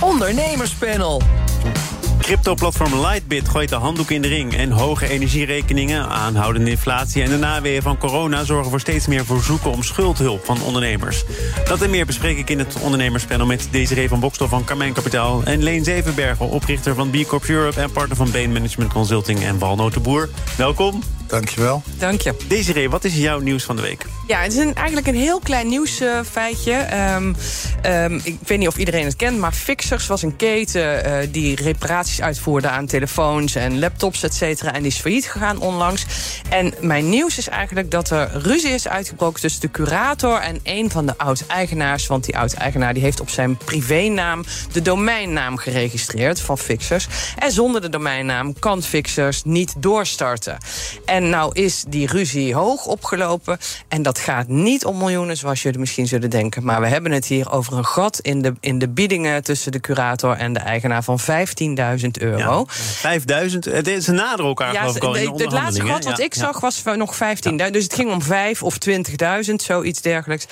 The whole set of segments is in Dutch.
Ondernemerspanel. Crypto-platform Lightbit gooit de handdoek in de ring. En hoge energierekeningen, aanhoudende inflatie en de naweeën van corona zorgen voor steeds meer verzoeken om schuldhulp van ondernemers. Dat en meer bespreek ik in het ondernemerspanel met Desiree van Bokstel van Carmijn Kapitaal en Leen Zevenbergen, oprichter van B Corp Europe en partner van Bain Management Consulting en Walnotenboer. Welkom. Dankjewel. Dank je. Desiree, wat is jouw nieuws van de week? Ja, het is een, eigenlijk een heel klein nieuwsfeitje. Ehm, ehm, ik weet niet of iedereen het kent, maar Fixers was een keten eh, die reparaties uitvoerde aan telefoons en laptops, et cetera. En die is failliet gegaan onlangs. En mijn nieuws is eigenlijk dat er ruzie is uitgebroken tussen de curator en een van de oud-eigenaars. Want die oud-eigenaar die heeft op zijn privénaam de domeinnaam geregistreerd van Fixers. En zonder de domeinnaam kan Fixers niet doorstarten. En nou is die ruzie hoog opgelopen. En dat gaat niet om miljoenen, zoals jullie misschien zullen denken. Maar we hebben het hier over een gat in de, in de biedingen tussen de curator en de eigenaar van 15.000 euro. Ja, 5.000, het is een nader elkaar Ja, geloof ik al in de het laatste gat wat Ja, ik zag was van nog 15.000. Dus het ging om 5 of 20.000, zoiets dergelijks.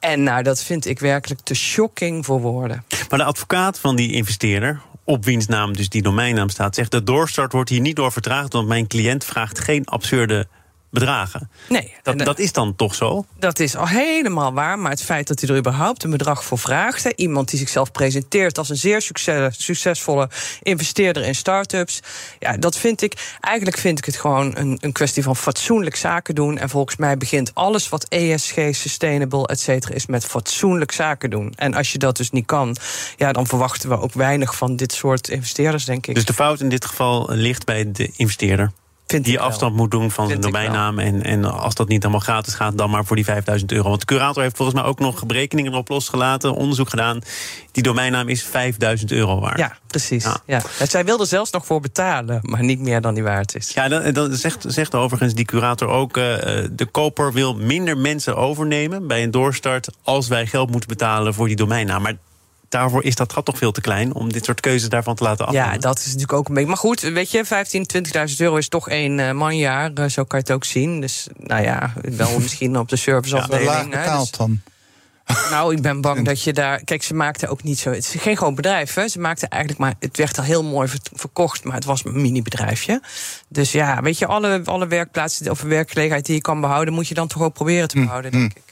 En nou, dat vind ik werkelijk te shocking voor woorden. Maar de advocaat van die investeerder, op wiens naam dus die domeinnaam staat, zegt: de doorstart wordt hier niet door vertraagd, want mijn cliënt vraagt geen absurde bedragen. Nee, Dat, dat is dan toch zo? Dat is al helemaal waar, maar het feit dat hij er überhaupt een bedrag voor vraagt... hè, iemand die zichzelf presenteert als een zeer succes, succesvolle investeerder in start-ups... ja, dat vind ik, eigenlijk vind ik het gewoon een, een kwestie van fatsoenlijk zaken doen... en volgens mij begint alles wat ESG, sustainable, et cetera... is met fatsoenlijk zaken doen. En als je dat dus niet kan, ja, dan verwachten we ook weinig van dit soort investeerders, denk ik. Dus de fout in dit geval ligt bij de investeerder. Vind die wel. afstand moet doen van zijn domeinnaam. En, en als dat niet helemaal gratis gaat, dan maar voor die 5000 euro. Want de curator heeft volgens mij ook nog berekeningen erop losgelaten, onderzoek gedaan. Die domeinnaam is 5000 euro waard. Ja, precies. Ja. Ja. Zij wilde zelfs nog voor betalen, maar niet meer dan die waard is. Ja, dan, dan zegt, zegt overigens die curator ook... eh, eh, de koper wil minder mensen overnemen bij een doorstart... als wij geld moeten betalen voor die domeinnaam. Maar daarvoor is dat gat toch veel te klein... om dit soort keuzes daarvan te laten afhangen. Ja, dat is natuurlijk ook een beetje. Maar goed, weet je, 15, 20.000 euro is toch één eh, manjaar. eh, zo kan je het ook zien. Dus nou ja, wel misschien op de serviceafdeling. laag hè, betaald dus- dan. nou, ik ben bang dat je daar. Kijk, ze maakten ook niet zo. Het is geen groot bedrijf. Hè. Ze maakten eigenlijk maar. Het werd al heel mooi ver- verkocht, maar het was een mini-bedrijfje. Dus ja, weet je, alle, alle werkplaatsen of werkgelegenheid die je kan behouden, moet je dan toch ook proberen te behouden, denk ik.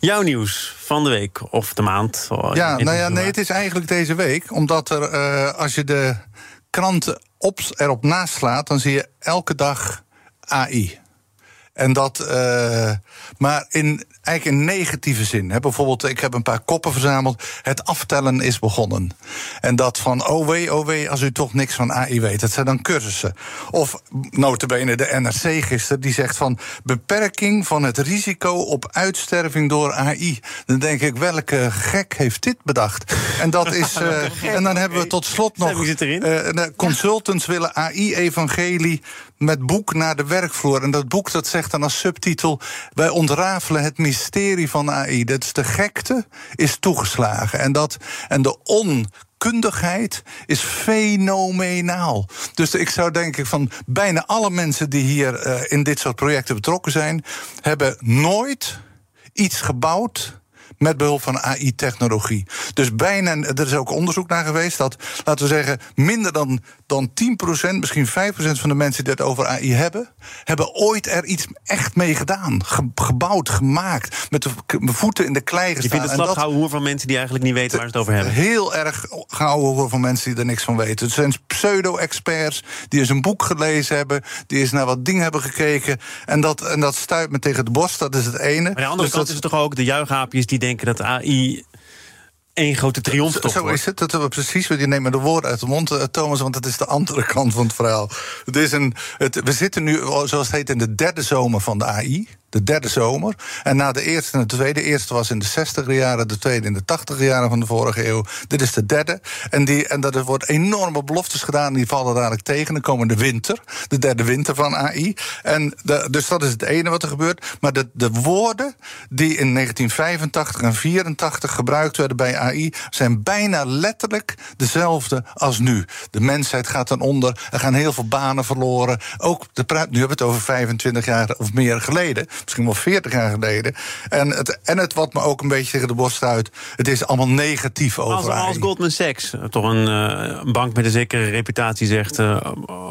Jouw nieuws van de week of de maand. oh, Ja, nou ja, nee, het is eigenlijk deze week. Omdat er, eh, als je de kranten op, erop naslaat, dan zie je elke dag AI. En dat, eh, maar in, eigenlijk in negatieve zin. Hè. Bijvoorbeeld, ik heb een paar koppen verzameld. Het aftellen is begonnen. En dat van, oh wee, oh wee, als u toch niks van AI weet. Dat zijn dan cursussen. Of notabene de NRC gisteren, die zegt van... beperking van het risico op uitsterving door AI. Dan denk ik, welke gek heeft dit bedacht? En, dat is, eh, en dan hebben we tot slot nog... Eh, consultants willen AI-evangelie met boek naar de werkvloer. En dat boek dat zegt dan als subtitel... wij ontrafelen het mysterie van AI. Dat is de gekte is toegeslagen. En, dat, en de onkundigheid is fenomenaal. Dus ik zou denken van bijna alle mensen die hier eh, in dit soort projecten betrokken zijn... hebben nooit iets gebouwd met behulp van AI-technologie. Dus bijna, er is ook onderzoek naar geweest dat, laten we zeggen, minder dan, dan 10%, misschien 5% van de mensen die het over AI hebben, hebben ooit er iets echt mee gedaan. Ge- gebouwd, gemaakt, met de voeten in de klei Je gestaan. vindt het slap hoer van mensen die eigenlijk niet weten waar ze het over hebben. Heel erg gehouden horen van mensen die er niks van weten. Het zijn pseudo-experts die eens een boek gelezen hebben, die eens naar wat dingen hebben gekeken. En dat, en dat stuit me tegen de borst, dat is het ene. Maar aan de andere Dus kant dat- is het toch ook de juichhaapjes die denken dat AI één grote triomftocht Zo wordt. is het. Dat we precies. Die nemen de woorden uit de mond, eh, Thomas, want dat is de andere kant van het verhaal. Het is een, het, we zitten nu, zoals het heet, in de derde zomer van de AI. De derde zomer. En na de eerste en de tweede. De eerste was in de 60 jaren, de tweede in de 80 jaren van de vorige eeuw. Dit is de derde. En, die, en dat er wordt enorme beloftes gedaan. Die vallen dadelijk tegen. Dan komen de winter. De derde winter van AI. En de, dus dat is het ene wat er gebeurt. Maar de, de woorden die in 1985 en 84 gebruikt werden bij AI zijn bijna letterlijk dezelfde als nu. De mensheid gaat ten onder. Er gaan heel veel banen verloren. Ook de, nu hebben we het over 25 jaar of meer geleden. Misschien wel 40 jaar geleden. En het, en het wat me ook een beetje tegen de borst uit, het is allemaal negatief over als, AI. als Goldman Sachs, toch een, uh, een, bank met een zekere reputatie, zegt uh,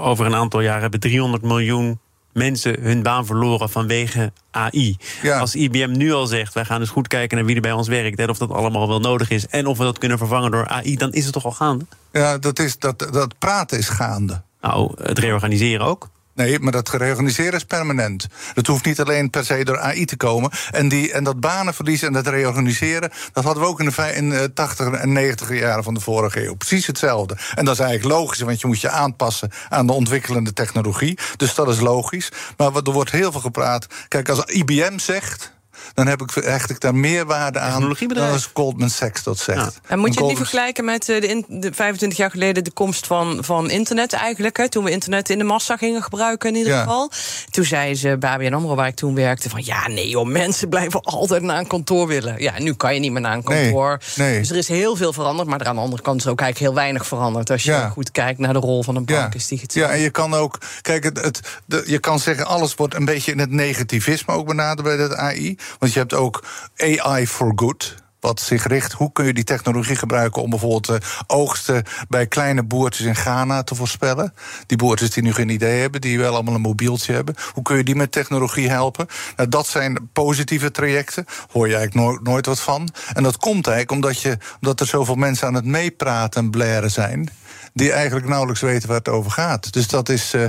over een aantal jaar hebben 300 miljoen mensen hun baan verloren vanwege AI. Ja. Als IBM nu al zegt, wij gaan eens goed kijken naar wie er bij ons werkt... en of dat allemaal wel nodig is... en of we dat kunnen vervangen door AI, dan is het toch al gaande? Ja, dat, is, dat, dat praten is gaande. Nou, het reorganiseren ook? Nee, maar dat reorganiseren is permanent. Dat hoeft niet alleen per se door AI te komen. En, die, en dat banenverlies en dat reorganiseren... dat hadden we ook in de, in de 80 en 90 jaren van de vorige eeuw. Precies hetzelfde. En dat is eigenlijk logisch, want je moet je aanpassen... aan de ontwikkelende technologie. Dus dat is logisch. Maar er wordt heel veel gepraat. Kijk, als IBM zegt dan heb ik, hecht ik daar meer waarde aan dan als Goldman Sachs dat zegt. En moet je het niet vergelijken met eh, de, de, 25 jaar geleden de komst van, van internet eigenlijk? Hè, toen we internet in de massa gingen gebruiken in ieder geval. Toen zei ze bij ABN AMRO, waar ik toen werkte... van ja, nee joh, mensen blijven altijd naar een kantoor willen. Ja, nu kan je niet meer naar een kantoor. Nee, Dus er is heel veel veranderd. Maar aan de andere kant is ook eigenlijk heel weinig veranderd. Als je goed kijkt naar de rol van een bank. Ja. Is die ja, en je kan ook... Kijk, het, het, de, je kan zeggen, alles wordt een beetje in het negativisme ook benaderd bij dat AI. Want je hebt ook AI for good wat zich richt. Hoe kun je die technologie gebruiken om bijvoorbeeld de oogsten bij kleine boertjes in Ghana te voorspellen? Die boertjes die nu geen idee hebben, die wel allemaal een mobieltje hebben. Hoe kun je die met technologie helpen? Nou, dat zijn positieve trajecten. Hoor je eigenlijk nooit, nooit wat van. En dat komt eigenlijk omdat, je, omdat er zoveel mensen aan het meepraten en blaren zijn die eigenlijk nauwelijks weten waar het over gaat. Dus dat is. Uh,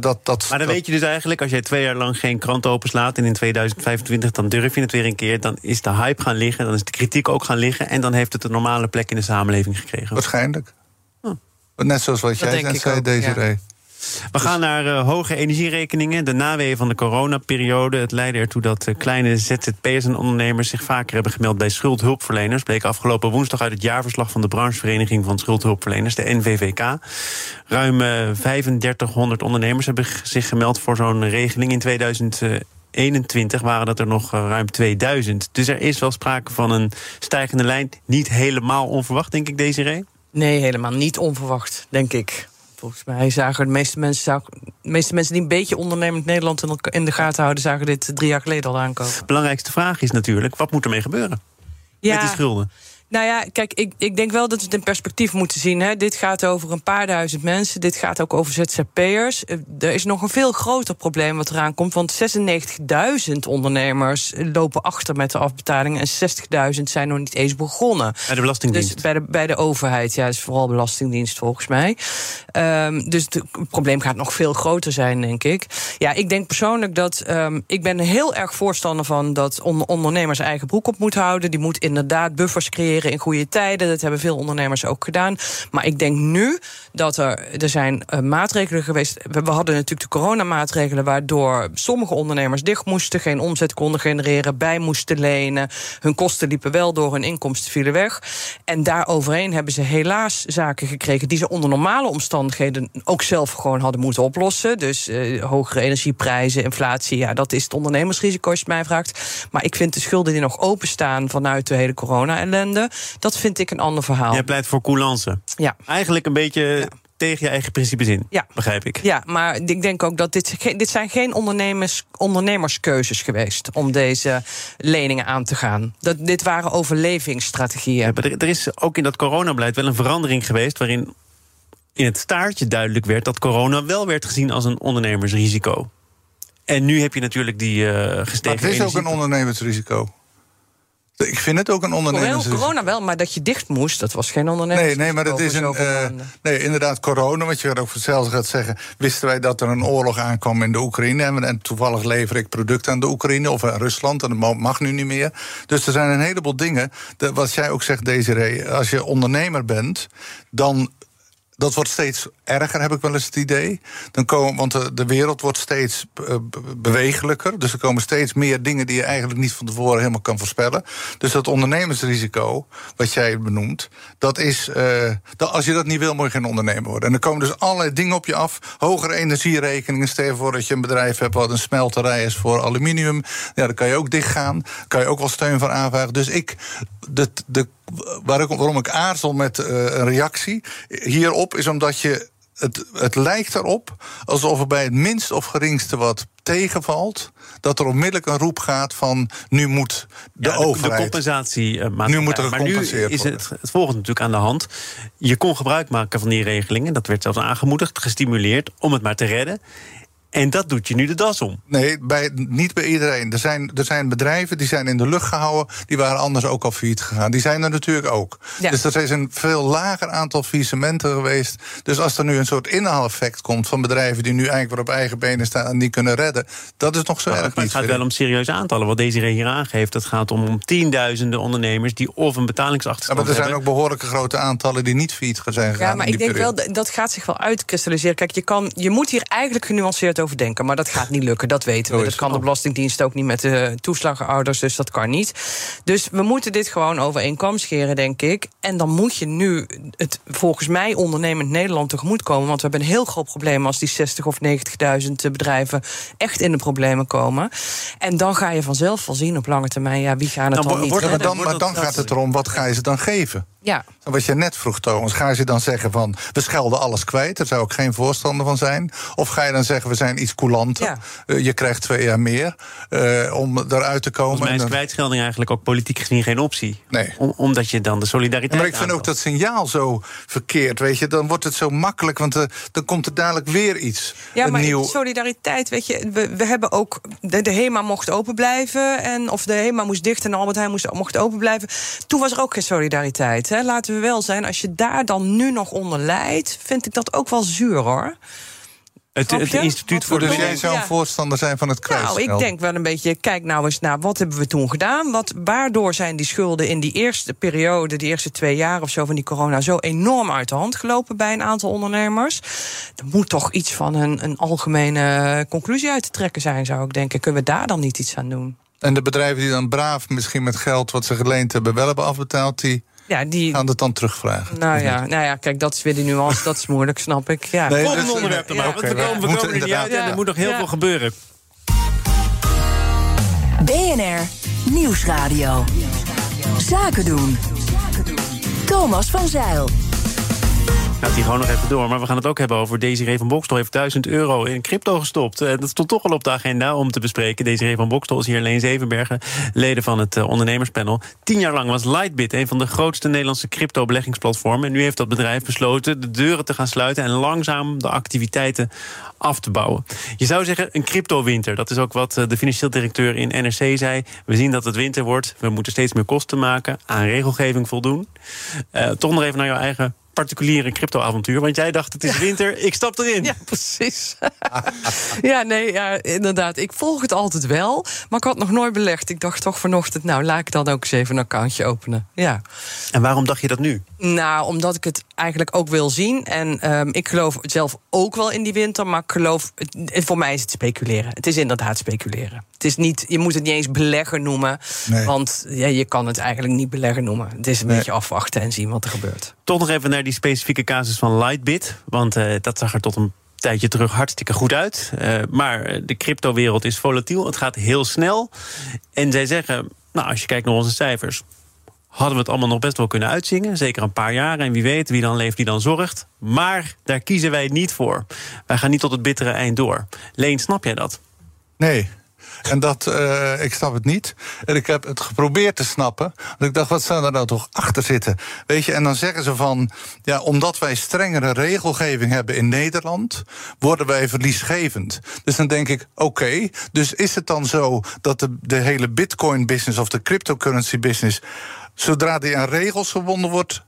dat, dat, maar dan weet je dus eigenlijk, als jij twee jaar lang geen krant openslaat en in 2025 dan durf je het weer een keer, dan is de hype gaan liggen, dan is de kritiek ook gaan liggen en dan heeft het een normale plek in de samenleving gekregen. Waarschijnlijk. Hm. Net zoals wat jij net zei, Desiree. Ja. We gaan naar uh, hoge energierekeningen. De naweeën van de coronaperiode. Het leidde ertoe dat uh, kleine ZZP'ers en ondernemers zich vaker hebben gemeld bij schuldhulpverleners. Bleek afgelopen woensdag uit het jaarverslag van de branchevereniging van schuldhulpverleners, de NVVK. Ruim uh, eh, 3500 ondernemers hebben zich gemeld voor zo'n regeling in 2021 waren dat er nog ruim 2000. Dus er is wel sprake van een stijgende lijn. Niet helemaal onverwacht, denk ik, Desiree? Nee, helemaal niet onverwacht, denk ik. Volgens mij zagen de meeste mensen, de meeste mensen die een beetje ondernemend Nederland in de gaten houden, zagen dit drie jaar geleden al aankomen. Belangrijkste vraag is natuurlijk: wat moet ermee gebeuren? Ja, met die schulden? Nou ja, kijk, ik, ik denk wel dat we het in perspectief moeten zien. Hè. Dit gaat over een paar duizend mensen. Dit gaat ook over ZZP'ers. Eh, er is nog een veel groter probleem wat eraan komt. Want 96.000 ondernemers lopen achter met de afbetalingen. En 60.000 zijn nog niet eens begonnen. Bij de Belastingdienst? Dus bij de, bij de overheid, ja, is vooral Belastingdienst volgens mij. Um, dus het probleem gaat nog veel groter zijn, denk ik. Ja, ik denk persoonlijk dat. Um, ik ben heel erg voorstander van dat ondernemers eigen broek op moeten houden. Die moet inderdaad buffers creëren in goede tijden. Dat hebben veel ondernemers ook gedaan. Maar ik denk nu dat er, er zijn uh, maatregelen geweest. We, hadden natuurlijk de coronamaatregelen, waardoor sommige ondernemers dicht moesten, geen omzet konden genereren, bij moesten lenen. Hun kosten liepen wel door, hun inkomsten vielen weg. En daaroverheen hebben ze helaas zaken gekregen die ze onder normale omstandigheden ook zelf gewoon hadden moeten oplossen. Dus uh, hogere energieprijzen, inflatie, ja, dat is het ondernemersrisico als je mij vraagt. Maar ik vind de schulden die nog openstaan vanuit de hele corona-ellende, dat vind ik een ander verhaal. Jij pleit voor coulance. Ja. Eigenlijk een beetje tegen je eigen principes in. Ja. Begrijp ik. Ja, maar ik denk ook dat dit, dit zijn geen ondernemers, ondernemerskeuzes geweest om deze leningen aan te gaan. Dat, dit waren overlevingsstrategieën. Ja, maar er, er is ook in dat coronabeleid wel een verandering geweest waarin in het staartje duidelijk werd dat corona wel werd gezien als een ondernemersrisico. En nu heb je natuurlijk die uh, gestegen. Maar het is ook een ondernemersrisico. Ik vind het ook een ondernemers... Corona wel, maar dat je dicht moest, dat was geen ondernemers. Nee, nee, maar dat is een. Uh, nee, inderdaad, corona, wat je ook hetzelfde gaat zeggen. Wisten wij dat er een oorlog aankwam in de Oekraïne. En, en toevallig lever ik producten aan de Oekraïne of aan Rusland. En dat mag nu niet meer. Dus er zijn een heleboel dingen. Wat jij ook zegt, Desiree. Als je ondernemer bent, dan dat wordt steeds erger, heb ik wel eens het idee. Dan komen, want de, wereld wordt steeds uh, bewegelijker. Dus er komen steeds meer dingen die je eigenlijk niet van tevoren helemaal kan voorspellen. Dus dat ondernemersrisico, wat jij benoemt, dat is. Uh, dat, als je dat niet wil, moet je geen ondernemer worden. En er komen dus allerlei dingen op je af. Hogere energierekeningen. Stel je voor dat je een bedrijf hebt wat een smelterij is voor aluminium. Ja, dan kan je ook dichtgaan. Kan je ook wel steun van aanvragen. Dus ik. De, de, waarom ik aarzel met uh, een reactie hierop is omdat je het, het lijkt erop alsof er bij het minst of geringste wat tegenvalt, dat er onmiddellijk een roep gaat van nu moet de, Ja, overheid. De compensatie. Nu moet er maar nu gecompenseerd is het, het volgende natuurlijk aan de hand. Je kon gebruik maken van die regelingen. Dat werd zelfs aangemoedigd, gestimuleerd om het maar te redden. En dat doet je nu de das om. Nee, bij, niet bij iedereen. Er zijn, er zijn bedrijven die zijn in de lucht gehouden. Die waren anders ook al failliet gegaan. Die zijn er natuurlijk ook. Ja. Dus er is een veel lager aantal faillissementen geweest. Dus als er nu een soort inhaaleffect komt van bedrijven die nu eigenlijk weer op eigen benen staan en die kunnen redden, dat is nog zo Maar erg het gaat niet. wel om serieuze aantallen. Wat deze hier aangeeft, het gaat om, om tienduizenden ondernemers die of een Ja, betalingsachterstand maar er zijn hebben. ook behoorlijke grote aantallen die niet failliet zijn gegaan. Ja, maar in ik denk wel, periode. dat dat gaat zich wel uitkristalliseren. Kijk, je, kan, je moet hier eigenlijk genuanceerd over denken. Maar dat gaat niet lukken, dat weten we. Dat kan de Belastingdienst ook niet met de toeslagenouders, dus dat kan niet. Dus we moeten dit gewoon over één kam scheren, denk ik. En dan moet je nu het volgens mij ondernemend Nederland tegemoetkomen. Want we hebben een heel groot probleem als die 60 of 90.000 bedrijven echt in de problemen komen. En dan ga je vanzelf wel zien op lange termijn, ja, wie gaan het Nou, dan niet maar dan, maar dan gaat het erom, wat ga je ze dan geven? Ja. Wat je net vroeg, Thomas, ga je dan zeggen van we schelden alles kwijt? Daar zou ik geen voorstander van zijn. Of ga je dan zeggen we zijn iets coulanter? Ja. Eh, je krijgt twee jaar meer eh, om eruit te komen. Volgens mij is kwijtschelding eigenlijk ook politiek gezien geen optie. Nee. Om- omdat je dan de Ja, solidariteit maar ik vind ook dat signaal zo verkeerd. Weet je, dan wordt het zo makkelijk, want eh, dan komt er dadelijk weer iets. Ja, een maar nieuw. solidariteit, weet je, we, we hebben ook. De, de HEMA mocht open blijven. En, of de HEMA moest dicht en Albert Heijn moest, mocht open blijven. Toen was er ook geen solidariteit. Hè. Laten we wel zijn, als je daar dan nu nog onder lijdt, vind ik dat ook wel zuur hoor. Het, het instituut voor Dus de jij zou een Ja. voorstander zijn van het Nou, kwijtschelden? ik denk wel een beetje, kijk nou eens naar wat hebben we toen gedaan? Wat, waardoor zijn die schulden in die eerste periode, die eerste twee jaar of zo van die corona, zo enorm uit de hand gelopen bij een aantal ondernemers? Er moet toch iets van een, een algemene conclusie uit te trekken zijn, zou ik denken. Kunnen we daar dan niet iets aan doen? En de bedrijven die dan braaf misschien met geld wat ze geleend hebben wel hebben afbetaald, die Ja, die. gaan het dan terugvragen. Nou ja, nou ja, kijk, dat is weer die nuance, dat is moeilijk, snap ik. Ja. Nee, Volgende dus, onderwerp dan ja, we komen, we moeten komen er niet uit en er moet nog heel Ja. veel gebeuren. BNR Nieuwsradio. Zaken doen. Thomas van Zeil. Gaat hij gewoon nog even door. Maar we gaan het ook hebben over Desiree van Bokstel. heeft 1000 euro in crypto gestopt. Eh, Dat stond toch al op de agenda om te bespreken. Desiree van Bokstel is hier alleen Zevenbergen, leden van het eh, ondernemerspanel. Tien jaar lang was Lightbit een van de grootste Nederlandse crypto-beleggingsplatformen. En nu heeft dat bedrijf besloten de deuren te gaan sluiten en langzaam de activiteiten af te bouwen. Je zou zeggen een crypto-winter. Dat is ook wat eh, de financieel directeur in NRC zei. We zien dat het winter wordt. We moeten steeds meer kosten maken, aan regelgeving voldoen. Eh, toch nog even naar jouw eigen particuliere crypto-avontuur. Want jij dacht, het is winter, ik stap erin. Ja, precies. ja, nee, ja, inderdaad. Ik volg het altijd wel, maar ik had nog nooit belegd. Ik dacht toch vanochtend, nou, laat ik dan ook eens even een accountje openen. Ja. En waarom dacht je dat nu? Nou, omdat ik het eigenlijk ook wil zien. En ehm, ik geloof zelf ook wel in die winter. Maar ik geloof, het- voor mij is het speculeren. Het is inderdaad speculeren. Het is niet, je moet het niet eens beleggen noemen. Nee. Want ja, je kan het eigenlijk niet beleggen noemen. Het is een Nee. beetje afwachten en zien wat er gebeurt. Toch nog even naar die specifieke casus van Lightbit. Want eh, dat zag er tot een tijdje terug hartstikke goed uit. Eh, maar de cryptowereld is volatiel. Het gaat heel snel. En zij zeggen, nou, als je kijkt naar onze cijfers... hadden we het allemaal nog best wel kunnen uitzingen. Zeker een paar jaar. En wie weet, wie dan leeft, die dan zorgt. Maar daar kiezen wij niet voor. Wij gaan niet tot het bittere eind door. Leen, snap jij dat? Nee. En dat, eh, ik snap het niet. En ik heb het geprobeerd te snappen. Want ik dacht, wat zou er nou toch achter zitten? Weet je, en dan zeggen ze van... ja, omdat wij strengere regelgeving hebben in Nederland... worden wij verliesgevend. Dus dan denk ik, oké, dus is het dan zo... dat de, de hele bitcoin-business of de cryptocurrency-business... zodra die aan regels gebonden wordt...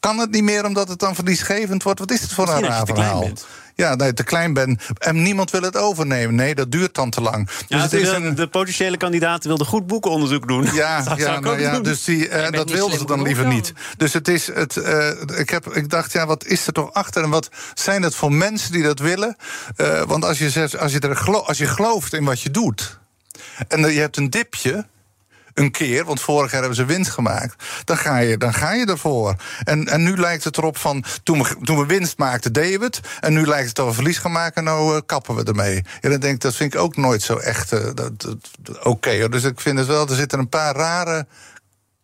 kan het niet meer omdat het dan verliesgevend wordt. Wat is het voor een raar je te klein verhaal? bent. Ja, dat je te klein bent en niemand wil het overnemen. Nee, dat duurt dan te lang. Dus Ja, het ze is wilden- een... De potentiële kandidaten wilden goed boekenonderzoek doen. Ja, Dat ja, nou ja doen. dus die, eh, dat wilden ze dan liever dan. niet. Dus het is het. eh, ik, heb, ik dacht, ja, wat is er toch achter en wat zijn het voor mensen die dat willen? Eh, want als je, zegt, als, je er gelo- als je gelooft in wat je doet en je hebt een dipje. Een keer, want vorig jaar hebben ze winst gemaakt. Dan ga je, dan ga je ervoor. En, en nu lijkt het erop van. Toen we, toen we winst maakten, deden we het. En nu lijkt het dat we verlies gaan maken. Nou, eh, kappen we ermee. Ja, dan denk ik, dat vind ik ook nooit zo echt eh, oké. dus ik vind het wel, er zitten een paar rare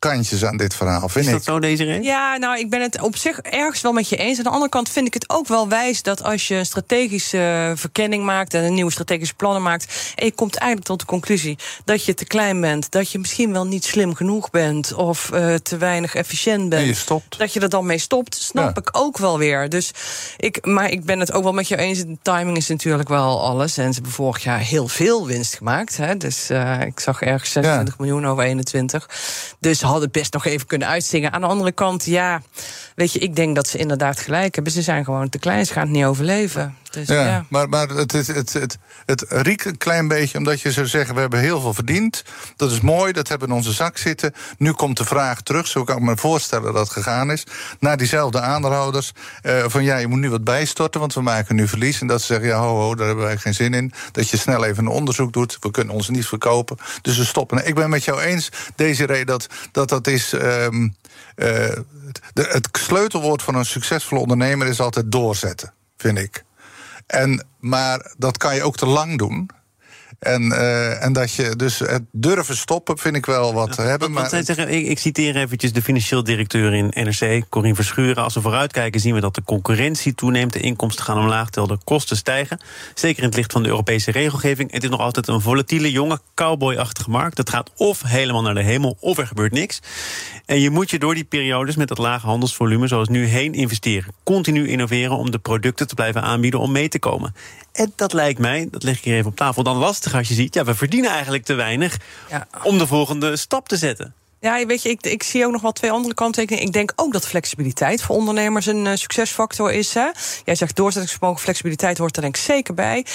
kantjes aan dit verhaal, vind Is dat ik. zo, deze reden? Ja, nou, ik ben het op zich ergens wel met je eens. Aan de andere kant vind ik het ook wel wijs dat als je een strategische verkenning maakt en een nieuwe strategische plannen maakt. en je komt eigenlijk tot de conclusie dat je te klein bent, dat je misschien wel niet slim genoeg bent of eh, te weinig efficiënt bent. En je stopt. Dat je er dan mee stopt, snap Ja. ik ook wel weer. Dus ik, maar ik ben het ook wel met je eens. De timing is natuurlijk wel alles. En ze hebben vorig jaar heel veel winst gemaakt. Hè? Dus eh, ik zag ergens 26 miljoen over 21. Dus hadden het best nog even kunnen uitzingen. Aan de andere kant, ja, weet je, ik denk dat ze inderdaad gelijk hebben. Ze zijn gewoon te klein, ze gaan het niet overleven. Dus, Ja, ja. maar, maar het, het, het, het, het riekt een klein beetje omdat je zou zeggen: we hebben heel veel verdiend. Dat is mooi, dat hebben we in onze zak zitten. Nu komt de vraag terug, zo kan ik me voorstellen dat het gegaan is. Naar diezelfde aandeelhouders: eh, van ja, je moet nu wat bijstorten, want we maken nu verlies. En dat ze zeggen: ja, ho, ho, daar hebben wij geen zin in. Dat je snel even een onderzoek doet. We kunnen ons niet verkopen. Dus we stoppen. Ik ben met jou eens, deze reden, dat dat, dat is. ehm, eh, de, het sleutelwoord van een succesvolle ondernemer is altijd doorzetten, vind ik. En, maar dat kan je ook te lang doen. En, eh, en dat je dus het durven stoppen, vind ik wel wat te hebben. Maar zeggen, ik, ik citeer eventjes de financieel directeur in NRC, Corine Verschuren. Als we vooruitkijken zien we dat de concurrentie toeneemt, de inkomsten gaan omlaag, terwijl de kosten stijgen. Zeker in het licht van de Europese regelgeving. Het is nog altijd een volatiele, jonge, cowboyachtige markt. Het gaat of helemaal naar de hemel, of er gebeurt niks. En je moet je door die periodes met dat lage handelsvolume, zoals nu, heen investeren. Continu innoveren om de producten te blijven aanbieden om mee te komen. En dat lijkt mij, dat leg ik hier even op tafel, dan lastig als je ziet, ja, we verdienen eigenlijk te weinig Ja. om de volgende stap te zetten. Ja, weet je, ik, ik zie ook nog wel twee andere kanttekeningen. Ik denk ook dat flexibiliteit voor ondernemers een eh, succesfactor is. Hè? Jij zegt doorzettingsvermogen, flexibiliteit hoort er denk ik zeker bij.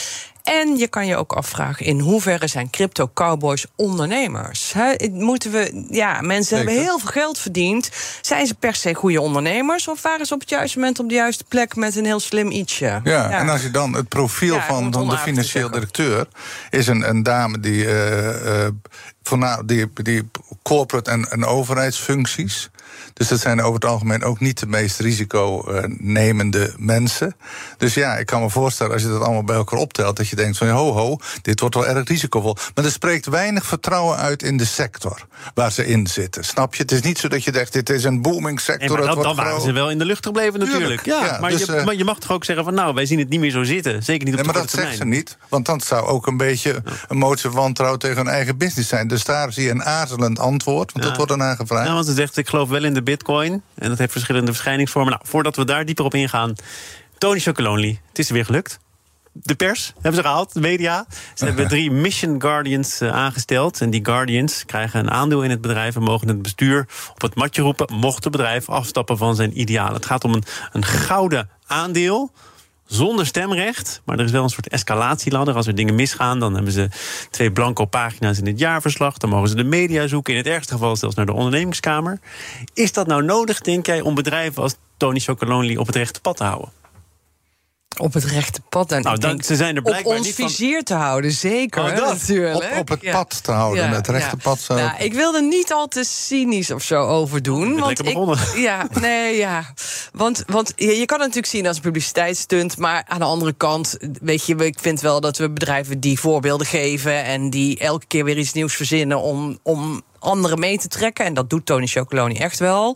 En je kan je ook afvragen in hoeverre zijn crypto cowboys ondernemers. Moeten we, ja, mensen Zeker. hebben heel veel geld verdiend. Zijn ze per se goede ondernemers? Of waren ze op het juiste moment op de juiste plek met een heel slim ietsje? Ja, en als je dan het profiel Ja, van, van de financieel directeur is een, een dame die, voorna- die, die corporate en, en overheidsfuncties. Dus dat zijn over het algemeen ook niet de meest risiconemende mensen. Dus ja, ik kan me voorstellen als je dat allemaal bij elkaar optelt, dat je denkt van ho ho, dit wordt wel erg risicovol. Maar er spreekt weinig vertrouwen uit in de sector waar ze in zitten. Snap je? Het is niet zo dat je denkt, dit is een booming sector. Nee, maar het dan, dan waren groot. ze wel in de lucht gebleven natuurlijk. Tuurlijk, Ja, ja, maar, dus, je, eh, maar je mag toch ook zeggen van nou, wij zien het niet meer zo zitten. Zeker niet op Nee, de maar dat zegt ze niet. Want dat zou ook een beetje een motie van wantrouwen tegen hun eigen business zijn. Dus daar zie je een aarzelend antwoord, want Ja. dat wordt ernaar gevraagd. Ja, want ze zegt ik geloof wel in de bitcoin. En dat heeft verschillende verschijningsvormen. Nou, voordat we daar dieper op ingaan. Tony Chocolonely, het is er weer gelukt. De pers hebben ze gehaald, de media. Ze hebben drie Mission Guardians eh, aangesteld. En die Guardians krijgen een aandeel in het bedrijf... en mogen het bestuur op het matje roepen... mocht het bedrijf afstappen van zijn idealen. Het gaat om een, een gouden aandeel zonder stemrecht. Maar er is wel een soort escalatieladder. Als er dingen misgaan, dan hebben ze twee blanco pagina's in het jaarverslag. Dan mogen ze de media zoeken. In het ergste geval zelfs naar de ondernemingskamer. Is dat nou nodig, denk jij, om bedrijven als Tony Chocolonely op het rechte pad te houden? Op het rechte pad. En Nou, dan- denk ze zijn er op blijkbaar ons niet van- vizier te houden, zeker. Oh, natuurlijk. Op- op het Ja. pad te houden, het rechte pad zou- Nou, ik wil er niet al te cynisch of zo over doen. bent want lekker ik, begonnen. Ja, nee, ja. Want, want je, je kan het natuurlijk zien als een publiciteitsstunt. Maar aan de andere kant, weet je, ik vind wel dat we bedrijven die voorbeelden geven. en die elke keer weer iets nieuws verzinnen om. om anderen mee te trekken. En dat doet Tony Chocoloni echt wel.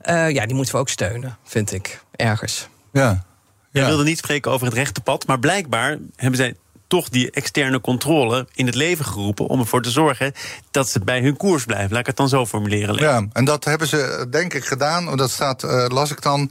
Eh, ja, die moeten we ook steunen, vind ik. Ergens. Ja. Ja. wilde niet spreken over het rechte pad, maar blijkbaar hebben zij toch die externe controle in het leven geroepen om ervoor te zorgen dat ze bij hun koers blijven. Laat ik het dan zo formuleren. Ja, en dat hebben ze denk ik gedaan. Dat staat, eh, las ik dan.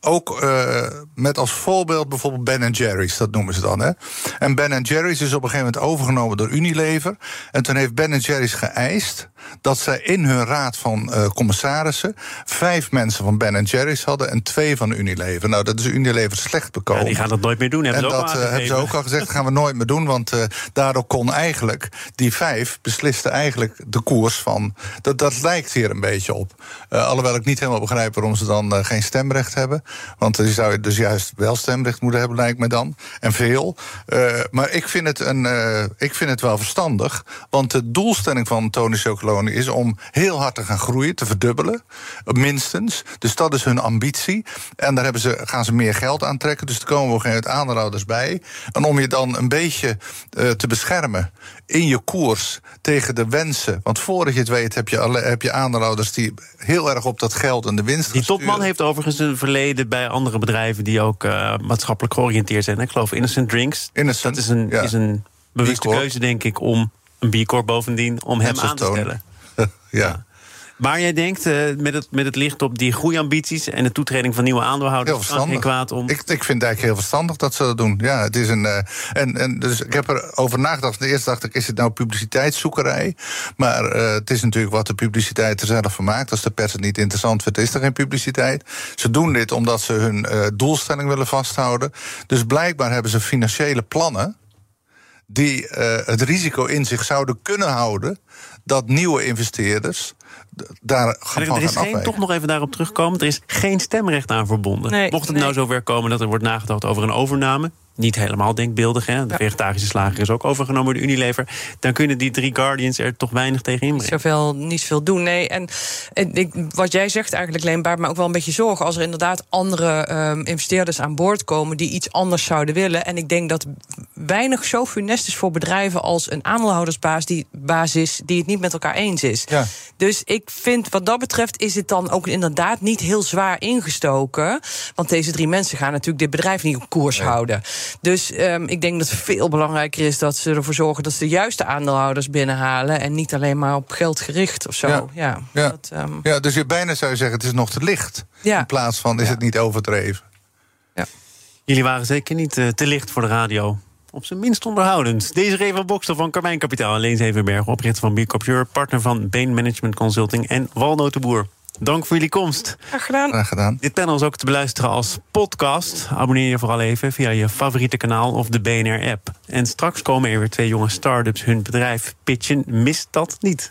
Ook eh, met als voorbeeld bijvoorbeeld Ben Jerry's, dat noemen ze dan. Hè? En Ben Jerry's is op een gegeven moment overgenomen door Unilever. En toen heeft Ben Jerry's geëist dat zij in hun raad van eh, commissarissen vijf mensen van Ben Jerry's hadden en twee van Unilever. Nou, dat is Unilever slecht bekomen. Ja, die gaan dat nooit meer doen. Hebben En ze ook dat al eh, hebben ze ook al gezegd, dat gaan we nooit meer doen. Want daardoor kon eigenlijk, die vijf beslisten eigenlijk de koers van. Dat, dat lijkt hier een beetje op. Alhoewel ik niet helemaal begrijp waarom ze dan geen stemrecht hebben. Want je zou je dus juist wel stemrecht moeten hebben, lijkt me dan. En veel. Eh, maar ik vind, het een, eh, ik vind het wel verstandig. Want de doelstelling van Tony Chocolonely tonen is om heel hard te gaan groeien, te verdubbelen, minstens. Dus dat is hun ambitie. En daar hebben ze, gaan ze meer geld aantrekken. Dus er komen we geen aandeelhouders bij. En om je dan een beetje uh, te beschermen in je koers tegen de wensen. Want voordat je het weet heb je, alle, heb je aandeelhouders die heel erg op dat geld en de winst Die topman heeft overigens een verleden bij andere bedrijven die ook uh, maatschappelijk georiënteerd zijn. Ik geloof Innocent Drinks. Innocent, dat is een, ja. is een bewuste keuze, denk ik, om een B Corp bovendien om hem aan te stellen. ja. ja. Maar jij denkt, uh, met, het, met het licht op die groeiambities en de toetreding van nieuwe aandeelhouders, heel geen kwaad om. Ik, ik vind het eigenlijk heel verstandig dat ze dat doen. Ja, het is een. Uh, en, en dus ik heb erover nagedacht. De eerste dacht ik, is het nou publiciteitszoekerij? Maar uh, het is natuurlijk wat de publiciteit er zelf van maakt. Als de pers het niet interessant vindt, is er geen publiciteit. Ze doen dit omdat ze hun doelstelling willen vasthouden. Dus blijkbaar hebben ze financiële plannen die het risico in zich zouden kunnen houden dat nieuwe investeerders daar gaan Er is geen, toch nog even daarop terugkomen. Er is geen stemrecht aan verbonden. Nee, Mocht het nee. nou zover komen dat er wordt nagedacht over een overname. Niet helemaal denkbeeldig, hè? De Ja. vegetarische slager is ook overgenomen door Unilever. Dan kunnen die drie Guardians er toch weinig tegen niet inbrengen. zoveel, niet zoveel doen. Nee, en, en ik, wat jij zegt eigenlijk, Leen, baart me ook wel een beetje zorgen... als er inderdaad andere ehm, investeerders aan boord komen... die iets anders zouden willen. En ik denk dat weinig zo funest is voor bedrijven... als een aandeelhoudersbasis die, basis die het niet met elkaar eens is. Ja. Dus ik vind, wat dat betreft, is het dan ook inderdaad niet heel zwaar ingestoken. Want deze drie mensen gaan natuurlijk dit bedrijf niet op koers houden. Dus um, ik denk dat het veel belangrijker is dat ze ervoor zorgen dat ze de juiste aandeelhouders binnenhalen. En niet alleen maar op geld gericht of zo. Ja. Ja, Ja. Dat, um, Ja, dus je bijna zou je zeggen, het is nog te licht. Ja. In plaats van, is Ja. het niet overdreven? Jullie waren zeker niet uh, te licht voor de radio. Op zijn minst onderhoudend. Deze Reva Bokstel van Carmijn Kapitaal en Leen Zevenberg, oprichter van B Corp Europe, partner van Bain Management Consulting en Walnotenboer. Dank voor jullie komst. graag gedaan. Graag gedaan. Dit panel is ook te beluisteren als podcast. Abonneer je vooral even via je favoriete kanaal of de BNR-app. En straks komen er weer twee jonge start-ups hun bedrijf pitchen. Mis dat niet.